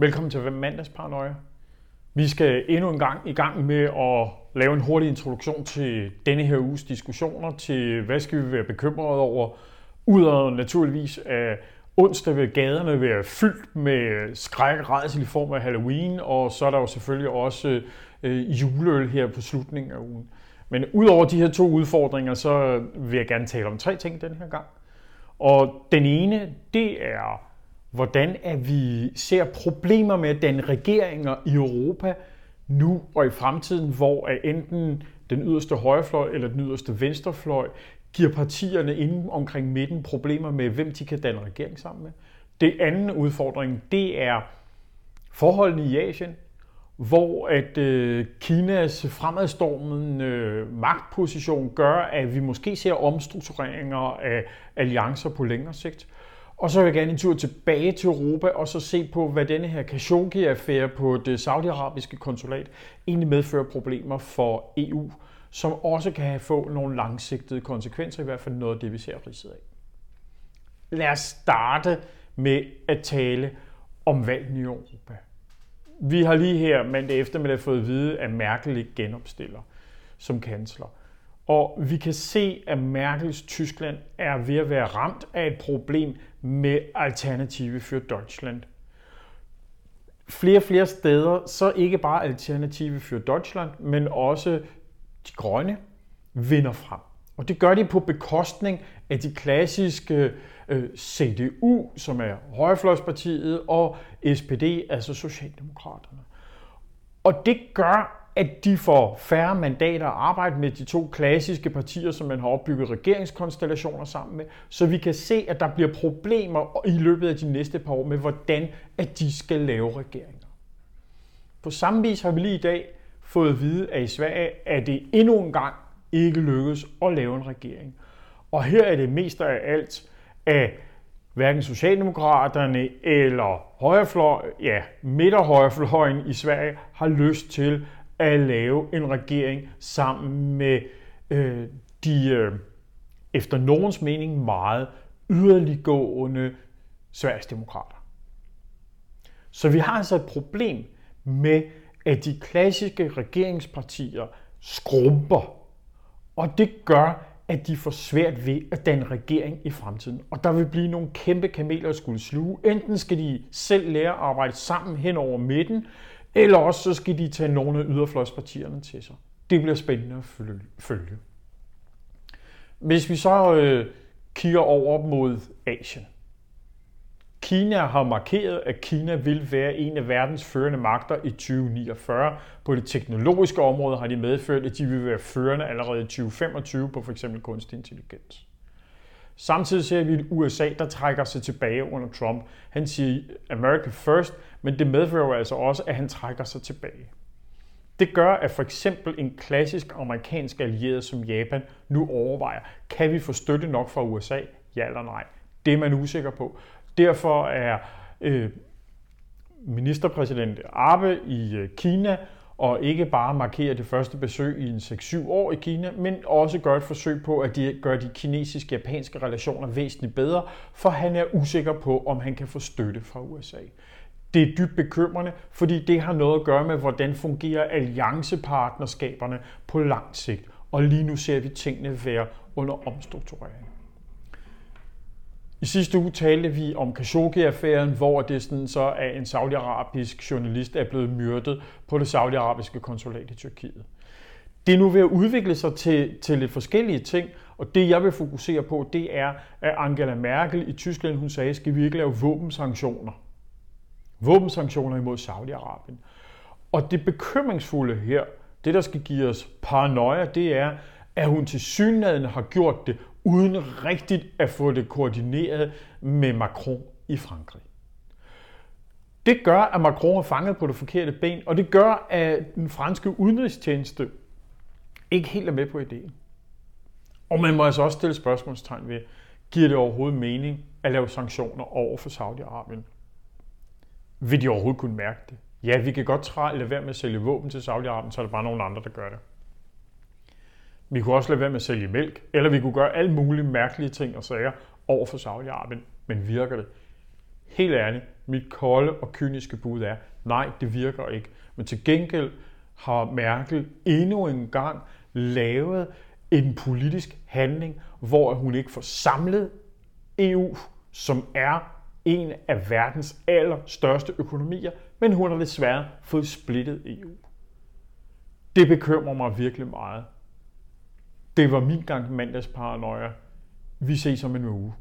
Velkommen til mandagsparanoia. Vi skal endnu en gang i gang med at lave en hurtig introduktion til denne her uges diskussioner, til hvad skal vi være bekymrede over, Udover naturligvis at onsdag vil gaderne være fyldt med skræk og redsel i form af Halloween, og så er der jo selvfølgelig også øh, juleøl her på slutningen af ugen. Men udover de her to udfordringer, så vil jeg gerne tale om tre ting den her gang. Og den ene, det er hvordan at vi ser problemer med den regeringer i Europa nu og i fremtiden, hvor enten den yderste højrefløj eller den yderste venstrefløj giver partierne inden omkring midten problemer med, hvem de kan danne regering sammen med. Det anden udfordring, det er forholdene i Asien, hvor at øh, Kinas fremadstormende øh, magtposition gør, at vi måske ser omstruktureringer af alliancer på længere sigt. Og så vil jeg gerne en tur tilbage til Europa og så se på, hvad denne her Khashoggi-affære på det saudiarabiske konsulat egentlig medfører problemer for EU, som også kan have få nogle langsigtede konsekvenser, i hvert fald noget af det, vi ser ridset af. Lad os starte med at tale om valgene i Europa. Vi har lige her mandag eftermiddag fået at vide, at Merkel ikke genopstiller som kansler. Og vi kan se, at Merkels Tyskland er ved at være ramt af et problem med Alternative for Deutschland. Flere og flere steder, så ikke bare Alternative for Deutschland, men også de grønne vinder frem. Og det gør de på bekostning af de klassiske øh, CDU, som er Højrefløjspartiet, og SPD, altså Socialdemokraterne. Og det gør, at de får færre mandater at arbejde med de to klassiske partier, som man har opbygget regeringskonstellationer sammen med, så vi kan se, at der bliver problemer i løbet af de næste par år med, hvordan at de skal lave regeringer. På samme vis har vi lige i dag fået at vide, at i Sverige er det endnu en gang ikke lykkes at lave en regering. Og her er det mest af alt, at hverken Socialdemokraterne eller højrefløj, ja, midterhøjrefløjen i Sverige har lyst til at lave en regering sammen med øh, de øh, efter nogens mening meget yderliggående Sverigesdemokrater. Så vi har altså et problem med, at de klassiske regeringspartier skrumper, og det gør, at de får svært ved at danne regering i fremtiden. Og der vil blive nogle kæmpe kameler at skulle sluge. Enten skal de selv lære at arbejde sammen hen over midten, eller også så skal de tage nogle af yderfløjspartierne til sig. Det bliver spændende at følge. Hvis vi så øh, kigger over mod Asien. Kina har markeret, at Kina vil være en af verdens førende magter i 2049. På det teknologiske område har de medført, at de vil være førende allerede i 2025 på f.eks. kunstig intelligens. Samtidig ser vi et USA, der trækker sig tilbage under Trump. Han siger America first, men det medfører jo altså også, at han trækker sig tilbage. Det gør, at for eksempel en klassisk amerikansk allieret som Japan nu overvejer, kan vi få støtte nok fra USA? Ja eller nej? Det er man usikker på. Derfor er øh, ministerpræsident Abe i øh, Kina og ikke bare markere det første besøg i en 6-7 år i Kina, men også gøre et forsøg på at de, gøre de kinesiske-japanske relationer væsentligt bedre, for han er usikker på, om han kan få støtte fra USA. Det er dybt bekymrende, fordi det har noget at gøre med, hvordan fungerer alliancepartnerskaberne på lang sigt. Og lige nu ser vi tingene være under omstrukturering. I sidste uge talte vi om Khashoggi-affæren, hvor det sådan så er en saudiarabisk journalist er blevet myrdet på det saudiarabiske konsulat i Tyrkiet. Det er nu ved at udvikle sig til, til lidt forskellige ting, og det jeg vil fokusere på, det er, at Angela Merkel i Tyskland, hun sagde, skal vi ikke lave våbensanktioner. Våbensanktioner imod Saudi-Arabien. Og det bekymringsfulde her, det der skal give os paranoia, det er, at hun til synligheden har gjort det uden rigtigt at få det koordineret med Macron i Frankrig. Det gør, at Macron er fanget på det forkerte ben, og det gør, at den franske udenrigstjeneste ikke helt er med på ideen. Og man må altså også stille spørgsmålstegn ved, giver det overhovedet mening at lave sanktioner over for Saudi-Arabien? Vil de overhovedet kunne mærke det? Ja, vi kan godt træde lade være med at sælge våben til Saudi-Arabien, så er der bare nogle andre, der gør det. Vi kunne også lade være med at sælge mælk, eller vi kunne gøre alle mulige mærkelige ting og sager over for Saudi-Arabien. Men virker det? Helt ærligt, Mit kolde og kyniske bud er, nej, det virker ikke. Men til gengæld har Merkel endnu en gang lavet en politisk handling, hvor hun ikke får samlet EU, som er en af verdens allerstørste økonomier, men hun har desværre fået splittet EU. Det bekymrer mig virkelig meget. Det var min gang mandagsparanoia. Vi ses om en uge.